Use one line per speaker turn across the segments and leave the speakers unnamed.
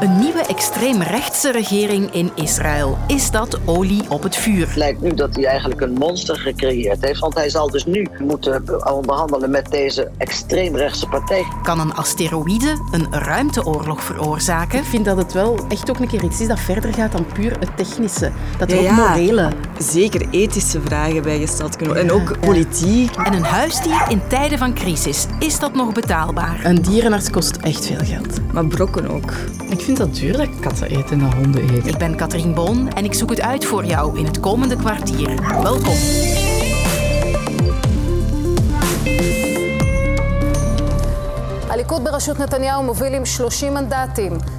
Een nieuwe extreemrechtse regering in Israël. Is dat olie op het vuur?
Het lijkt nu dat hij eigenlijk een monster gecreëerd heeft, want hij zal dus nu moeten onderhandelen met deze extreemrechtse partij.
Kan een asteroïde een ruimteoorlog veroorzaken? Ik
vind dat het wel echt ook een keer iets is dat verder gaat dan puur het technische. Dat er ook morele...
Zeker ethische vragen bij gesteld kunnen worden. En ook politiek.
En een huisdier in tijden van crisis. Is dat nog betaalbaar?
Een dierenarts kost echt veel geld.
Maar brokken ook.
Ik vind dat duur. Katten eten en honden eten.
Ik ben Katrien Boon en ik zoek het uit voor jou in het komende kwartier. Welkom.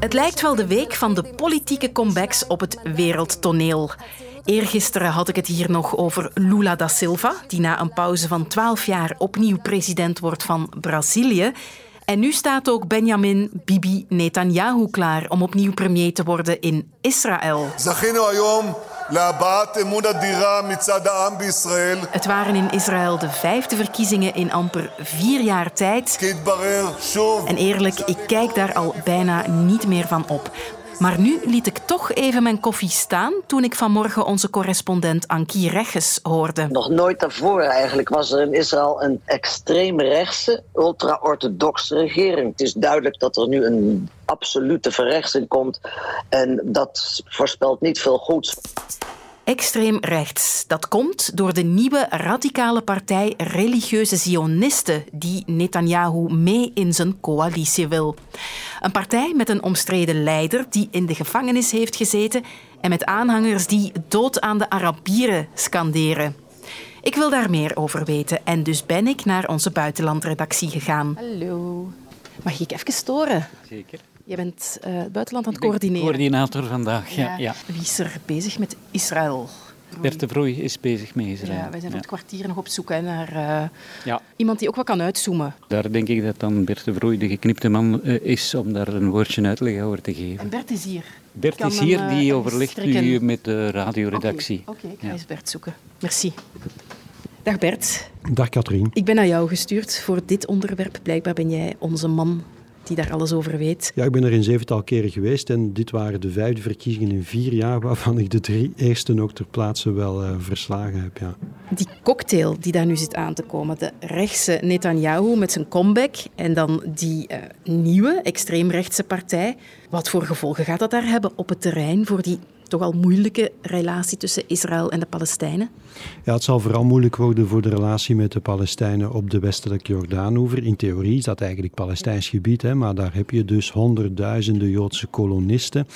Het lijkt wel de week van de politieke comebacks op het wereldtoneel. Eergisteren had ik het hier nog over Lula da Silva, die na een pauze van 12 jaar opnieuw president wordt van Brazilië. En nu staat ook Benjamin Bibi Netanyahu klaar om opnieuw premier te worden in Israël. Het waren in Israël de vijfde verkiezingen in amper vier jaar tijd. En eerlijk, ik kijk daar al bijna niet meer van op. Maar nu liet ik toch even mijn koffie staan toen ik vanmorgen onze correspondent Ankie Regges hoorde.
Nog nooit daarvoor eigenlijk was er in Israël een extreemrechtse, ultra-orthodoxe regering. Het is duidelijk dat er nu een absolute verrechtsing komt en dat voorspelt niet veel goeds.
Extreem rechts. Dat komt door de nieuwe radicale partij Religieuze Zionisten, die Netanyahu mee in zijn coalitie wil. Een partij met een omstreden leider die in de gevangenis heeft gezeten en met aanhangers die dood aan de Arabieren scanderen. Ik wil daar meer over weten en dus ben ik naar onze buitenlandredactie gegaan.
Hallo. Mag ik even storen?
Zeker.
Jij bent eh, het buitenland aan het coördineren.
Coördinator vandaag, ja, ja.
Wie is er bezig met Israël?
Bert de Vroei is bezig met Israël.
Ja, wij zijn op het kwartier nog op zoek naar eh, ja. iemand die ook wat kan uitzoomen.
Daar denk ik dat dan Bert de Vroei de geknipte man eh, is om daar een woordje uitleg over te geven.
Bert is hier.
Bert is hier, die overlegt nu met de radioredactie.
Oké, ik ga eens Bert zoeken. Merci. Dag Bert.
Dag Katrien.
Ik ben naar jou gestuurd voor dit onderwerp. Blijkbaar ben jij onze man die daar alles over weet.
Ja, ik ben er een zevental keren geweest en dit waren de vijfde verkiezingen in vier jaar, waarvan ik de drie eerste ook ter plaatse wel eh, verslagen heb. Ja.
Die cocktail die daar nu zit aan te komen, de rechtse Netanyahu met zijn comeback en dan die uh, nieuwe extreemrechtse partij. Wat voor gevolgen gaat dat daar hebben op het terrein voor die toch al moeilijke relatie tussen Israël en de Palestijnen?
Ja, het zal vooral moeilijk worden voor de relatie met de Palestijnen op de westelijke Jordaanover. In theorie is dat eigenlijk Palestijns gebied, hè, maar daar heb je dus honderdduizenden Joodse kolonisten.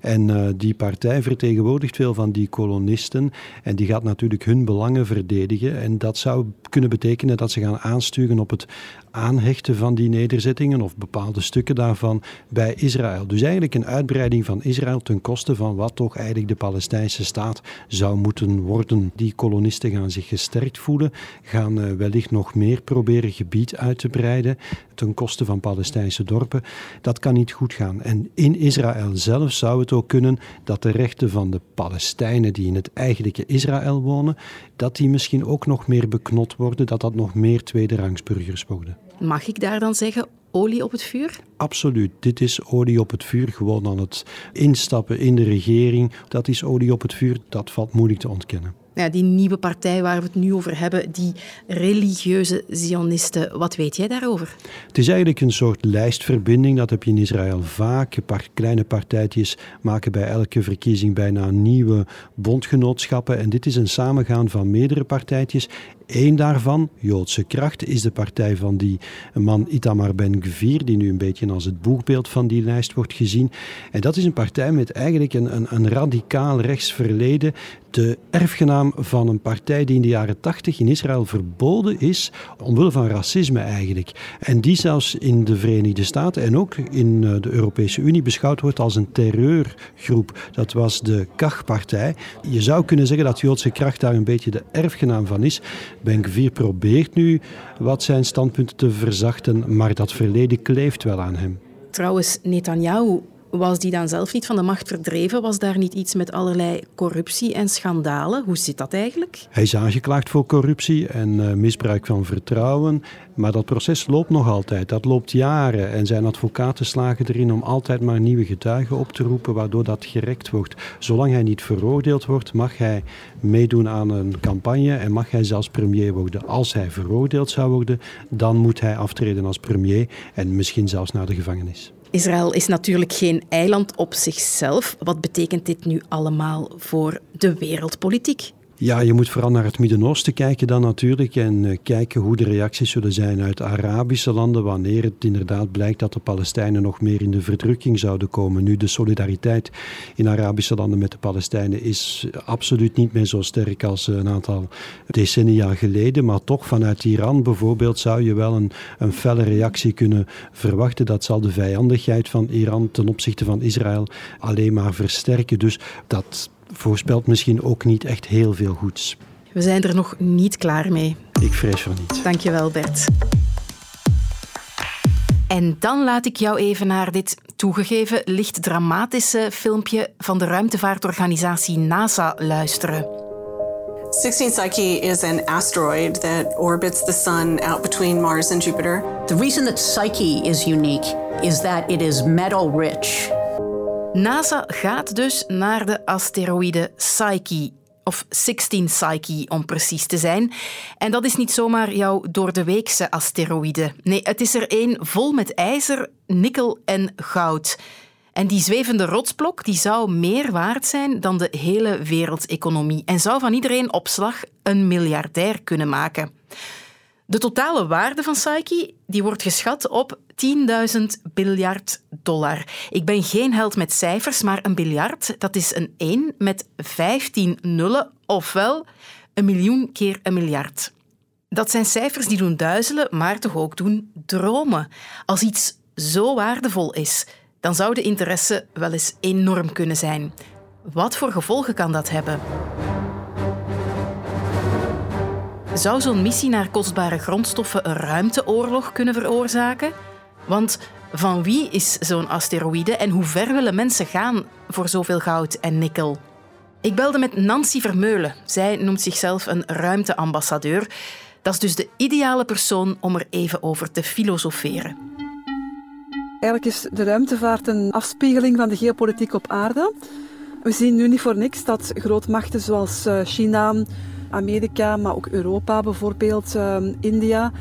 En eh, die partij vertegenwoordigt veel van die kolonisten en die gaat natuurlijk hun belangen verdedigen. En dat zou kunnen betekenen dat ze gaan aansturen op het aanhechten van die nederzettingen of bepaalde stukken daarvan bij Israël. Dus eigenlijk een uitbreiding van Israël ten koste van wat toch eigenlijk eigenlijk de Palestijnse staat zou moeten worden. Die kolonisten gaan zich gesterkt voelen, gaan eh, wellicht nog meer proberen gebied uit te breiden ten koste van Palestijnse dorpen. Dat kan niet goed gaan. En in Israël zelf zou het ook kunnen dat de rechten van de Palestijnen die in het eigenlijke Israël wonen, dat die misschien ook nog meer beknot worden, dat dat nog meer tweederangsburgers worden.
Mag ik daar dan zeggen, olie op het vuur?
Absoluut. Dit is olie op het vuur. Gewoon aan het instappen in de regering. Dat is olie op het vuur. Dat valt moeilijk te ontkennen
ja, die nieuwe partij waar we het nu over hebben, die religieuze Zionisten. Wat weet jij daarover?
Het is eigenlijk een soort lijstverbinding. Dat heb je in Israël vaak. Kleine partijtjes maken bij elke verkiezing bijna nieuwe bondgenootschappen. En dit is een samengaan van meerdere partijtjes. Eén daarvan, Joodse Kracht, is de partij van die man Itamar Ben-Gvir, die nu een beetje als het boegbeeld van die lijst wordt gezien. En dat is een partij met eigenlijk een, een, een radicaal rechts verleden, de erfgenaam van een partij die in de jaren 80 in Israël verboden is, omwille van racisme eigenlijk. En die zelfs in de Verenigde Staten en ook in eh, de Europese Unie beschouwd wordt als een terreurgroep. Dat was de Kach-partij. Je zou kunnen zeggen dat Joodse kracht daar een beetje de erfgenaam van is. Ben probeert nu wat zijn standpunten te verzachten, maar dat verleden kleeft wel aan hem.
Trouwens, Netanyahu was die dan zelf niet van de macht verdreven? Was daar niet iets met allerlei corruptie en schandalen? Hoe zit dat eigenlijk?
Hij is aangeklaagd voor corruptie en eh, misbruik van vertrouwen. Maar dat proces loopt nog altijd. Dat loopt jaren. En zijn advocaten slagen erin om altijd maar nieuwe getuigen op te roepen, waardoor dat gerekt wordt. Zolang hij niet veroordeeld wordt, mag hij meedoen aan een campagne en mag hij zelfs premier worden. Als hij veroordeeld zou worden, dan moet hij aftreden als premier en misschien zelfs naar de gevangenis.
Israël is natuurlijk geen eiland op zichzelf. Wat betekent dit nu allemaal voor de wereldpolitiek?
Ja, je moet vooral naar het Midden-Oosten kijken dan natuurlijk en eh, kijken hoe de reacties zullen zijn uit Arabische landen wanneer het inderdaad blijkt dat de Palestijnen nog meer in de verdrukking zouden komen. Nu, de solidariteit in Arabische landen met de Palestijnen is absoluut niet meer zo sterk als een aantal decennia geleden, maar toch vanuit Iran bijvoorbeeld zou je wel een, een felle reactie kunnen verwachten. Dat zal de vijandigheid van Iran ten opzichte van Israël alleen maar versterken. Dus dat voorspelt misschien ook niet echt heel veel goeds.
We zijn er nog niet klaar mee.
Ik vrees van niet.
Dankjewel, Bert. En dan laat ik jou even naar dit toegegeven licht dramatische filmpje van de ruimtevaartorganisatie NASA luisteren. 16Psyche is an asteroid that orbits the sun out between Mars and Jupiter. The reason that Psyche is unique is that it is metal rich. NASA gaat dus naar de asteroïde Psyche. Of 16 Psyche om precies te zijn. En dat is niet zomaar jouw door de weekse asteroïde. Nee, het is er één vol met ijzer, nikkel en goud. En die zwevende rotsblok die zou meer waard zijn dan de hele wereldeconomie en zou van iedereen op slag een miljardair kunnen maken. De totale waarde van Psyche die wordt geschat op 10.000 biljard dollar. Ik ben geen held met cijfers, maar een biljard, dat is een 1 met 15 nullen, ofwel een miljoen keer een miljard. Dat zijn cijfers die doen duizelen, maar toch ook doen dromen. Als iets zo waardevol is, dan zou de interesse wel eens enorm kunnen zijn. Wat voor gevolgen kan dat hebben? Zou zo'n missie naar kostbare grondstoffen een ruimteoorlog kunnen veroorzaken? Want van wie is zo'n asteroïde en hoe ver willen mensen gaan voor zoveel goud en nikkel? Ik belde met Nancy Vermeulen. Zij noemt zichzelf een ruimteambassadeur. Dat is dus de ideale persoon om er even over te filosoferen.
Eigenlijk is de ruimtevaart een afspiegeling van de geopolitiek op aarde. We zien nu niet voor niks dat grootmachten zoals eh, China, Amerika, maar ook Europa bijvoorbeeld, ehm, India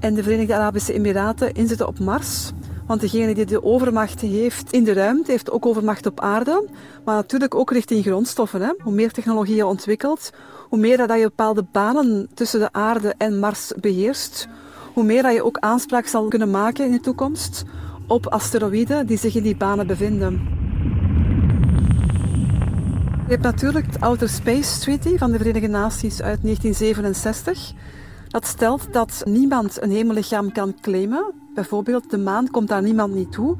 en de Verenigde Arabische Emiraten inzitten op Mars. Want degene die de overmacht heeft in de ruimte, heeft ook overmacht op aarde. Maar natuurlijk ook richting grondstoffen. Hè. Hoe meer technologie je ontwikkelt, hoe meer dat je bepaalde banen tussen de aarde en Mars beheerst, hoe meer dat je ook aanspraak zal kunnen maken in de toekomst op asteroïden die zich in die banen bevinden. Je hebt natuurlijk het Outer Space Treaty van de Verenigde Naties uit 1967. Dat stelt dat niemand een hemellichaam kan claimen. Bijvoorbeeld de maan komt daar niemand niet toe.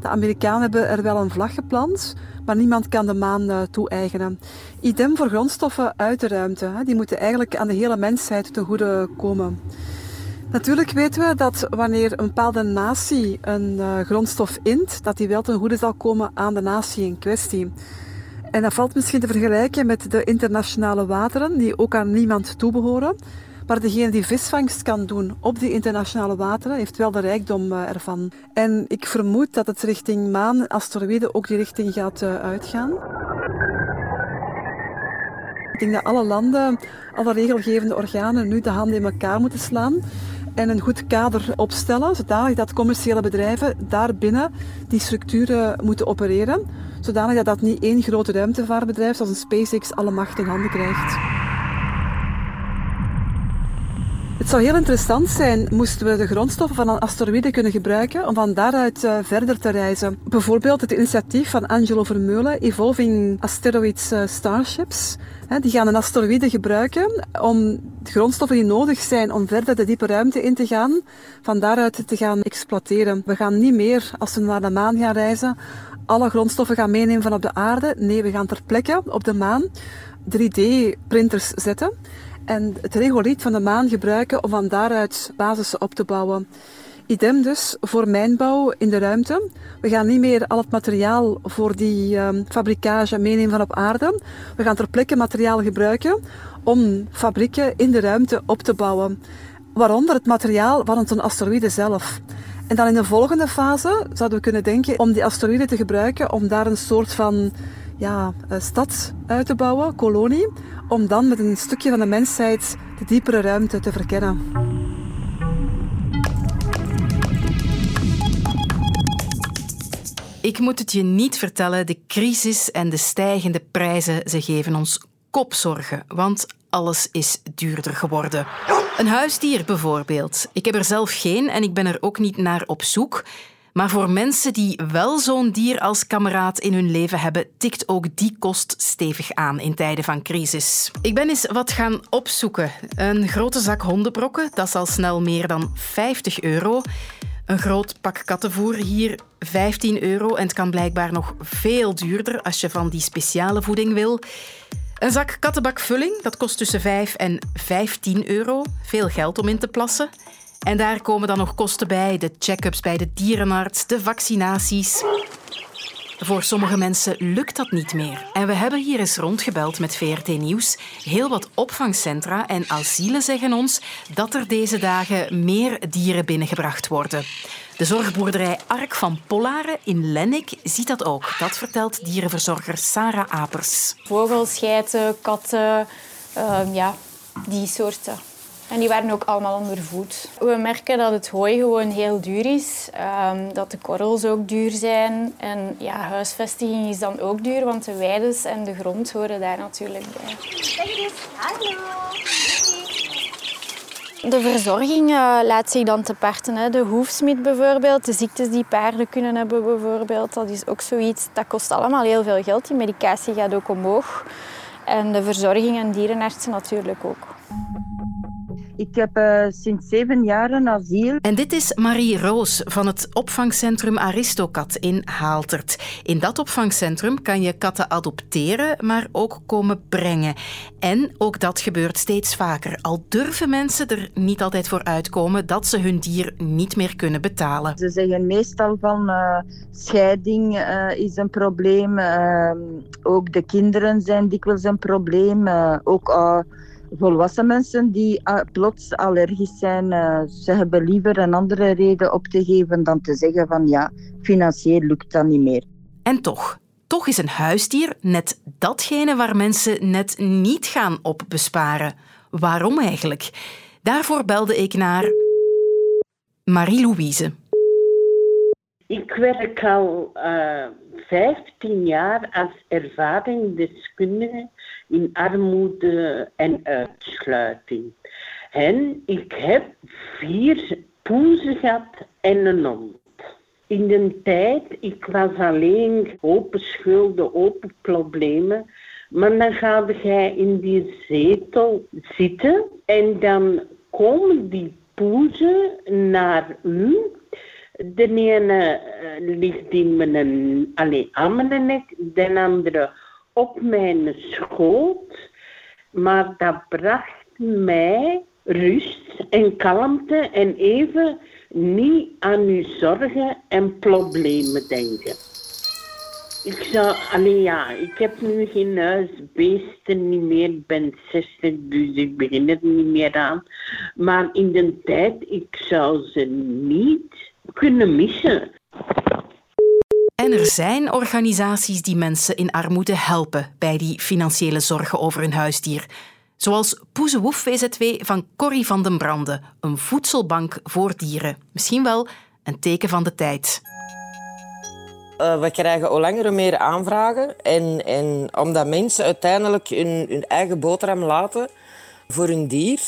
De Amerikanen hebben er wel een vlag geplant, maar niemand kan de maan eh, toe-eigenen. Idem voor grondstoffen uit de ruimte. Die moeten eigenlijk aan de hele mensheid ten goede komen. Natuurlijk weten we dat wanneer een bepaalde natie een eh, grondstof int, dat die wel ten goede zal komen aan de natie in kwestie. En dat valt misschien te vergelijken met de internationale wateren, die ook aan niemand toebehoren. Maar degene die visvangst kan doen op die internationale wateren, heeft wel de rijkdom eh, ervan. En ik vermoed dat het richting maan, asteroïden, ook die richting gaat eh, uitgaan. Ik denk dat alle landen, alle regelgevende organen nu de handen in elkaar moeten slaan en een goed kader opstellen, zodat commerciële bedrijven daarbinnen die structuren moeten opereren zodanig dat dat niet één grote ruimtevaartbedrijf zoals een SpaceX alle macht in handen krijgt. Het zou heel interessant zijn moesten we de grondstoffen van een asteroïde kunnen gebruiken om van daaruit eh, verder te reizen. Bijvoorbeeld het initiatief van Angelo Vermeulen, Evolving Asteroids eh, Starships. Die gaan een asteroïde gebruiken om de grondstoffen die nodig zijn om verder de diepe ruimte in te gaan, van daaruit te gaan exploiteren. We gaan niet meer, als we naar de maan gaan reizen, alle grondstoffen gaan meenemen van op de aarde. Nee, we gaan ter plekke op de maan 3D-printers zetten en het regoliet van de maan gebruiken om van daaruit basis op te bouwen. Idem dus voor mijnbouw in de ruimte. We gaan niet meer al het materiaal voor die um, ehm, fabrikage meenemen van op aarde. We gaan ter plekke materiaal gebruiken om fabrieken in de ruimte op te bouwen. Waaronder het materiaal van een asteroïde zelf. En dan in de volgende fase zouden we kunnen denken om die asteroïden te gebruiken om daar een soort van ja, eh, stad uit te bouwen, kolonie, om dan met een stukje van de mensheid de diepere ruimte te verkennen.
Ik moet het je niet vertellen, de crisis en de stijgende prijzen, ze geven ons kopzorgen. Want alles is duurder geworden. Een huisdier bijvoorbeeld. Ik heb er zelf geen en ik ben er ook niet naar op zoek. Maar voor mensen die wel zo'n dier als kameraad in hun leven hebben, tikt ook die kost stevig aan in tijden van crisis. Ik ben eens wat gaan opzoeken. Een grote zak hondenbrokken, dat is al snel meer dan 50 euro. Een groot pak kattenvoer hier 15 euro en het kan blijkbaar nog veel duurder als je van die speciale voeding wil. Een zak kattenbakvulling, dat kost tussen 5 en 15 euro. Veel geld om in te plassen. En daar komen dan nog kosten bij, de check-ups bij de dierenarts, de vaccinaties. Voor sommige mensen lukt dat niet meer. En we hebben hier eens rondgebeld met VRT Nieuws. Heel wat opvangcentra en asielen zeggen ons dat er deze dagen meer dieren binnengebracht worden. De zorgboerderij Ark van Pollaren in Lennik ziet dat ook. Dat vertelt dierenverzorger Sarah Apers.
Vogels, geiten, katten, ehm, ja, die soorten. En die werden ook allemaal ondervoed. We merken dat het hooi gewoon heel duur is, ehm, dat de korrels ook duur zijn. En ja, huisvesting is dan ook duur, want de weides en de grond horen daar natuurlijk bij. Kijk eens, hallo! De verzorging eh, laat zich dan te parten. Hè. De hoefsmid bijvoorbeeld, de ziektes die paarden kunnen hebben bijvoorbeeld. Dat is ook zoiets, dat kost allemaal heel veel geld. Die medicatie gaat ook omhoog. En de verzorging en dierenartsen natuurlijk ook.
Ik heb eh, sinds zeven jaar asiel.
En dit is Marie Roos van het opvangcentrum Aristocat in Haaltert. In dat opvangcentrum kan je katten adopteren, maar ook komen brengen. En ook dat gebeurt steeds vaker. Al durven mensen er niet altijd voor uitkomen dat ze hun dier niet meer kunnen betalen.
Ze zeggen meestal van eh, scheiding eh, is een probleem. Ehm, ook de kinderen zijn dikwijls een probleem. ook volwassen mensen die eh, plots allergisch zijn, eh, ze hebben liever een andere reden op te geven dan te zeggen van ja, financieel lukt dat niet meer.
En toch, toch is een huisdier net datgene waar mensen net niet gaan op besparen. Waarom eigenlijk? Daarvoor belde ik naar Marie-Louise.
Ik werk al 15 eh, jaar als ervaringsdeskundige in armoede en uitsluiting. En ik heb vier poezen gehad en een hond. In de tijd, ik was alleen open schulden, open problemen. Maar dan ga jij in die zetel zitten en dan komen die poezen naar u. De ene eh, ligt in allez, aan mijn nek, de andere op mijn schoot, maar dat bracht mij rust en kalmte en even niet aan uw zorgen en problemen denken. Ik zou, alleen ja, ik heb nu geen huisbeesten niet meer, ik ben 60, dus ik begin er niet meer aan. Maar in de tijd, ik zou ze niet kunnen missen
er zijn organisaties die mensen in armoede helpen bij die financiële zorgen over hun huisdier. Zoals Poezewoef VZW van Corrie van den Branden. een voedselbank voor dieren. Misschien wel een teken van de tijd.
Eh, we krijgen al langer meer aanvragen. En, en omdat mensen uiteindelijk hun, hun eigen boterham laten voor hun dier.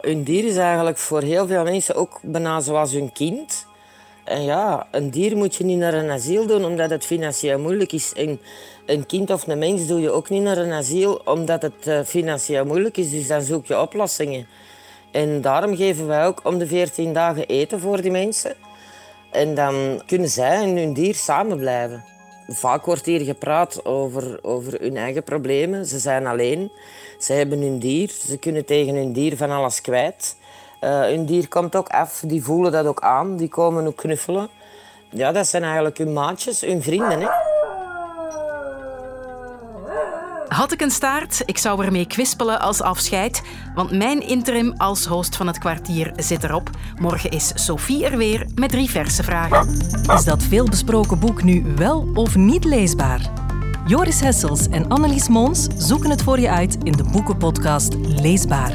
Hun dier is eigenlijk voor heel veel mensen ook bijna zoals hun kind. En ja, een dier moet je niet naar een asiel doen omdat het financieel moeilijk is. En een kind of een mens doe je ook niet naar een asiel omdat het eh, financieel moeilijk is. Dus dan zoek je oplossingen. En daarom geven wij ook om de 14 dagen eten voor die mensen. En dan kunnen zij en hun dier samen blijven. Vaak wordt hier gepraat over, over hun eigen problemen. Ze zijn alleen, ze hebben hun dier, ze kunnen tegen hun dier van alles kwijt. Uh, dier komt ook af, die voelen dat ook aan, die komen ook knuffelen. Ja, dat zijn eigenlijk hun maatjes, hun vrienden. Hè.
Had ik een staart, ik zou ermee kwispelen als afscheid. Want mijn interim als host van het kwartier zit erop. Morgen is Sophie er weer met drie verse vragen.
Is dat veelbesproken boek nu wel of niet leesbaar? Joris Hessels en Annelies Moons zoeken het voor je uit in de boekenpodcast Leesbaar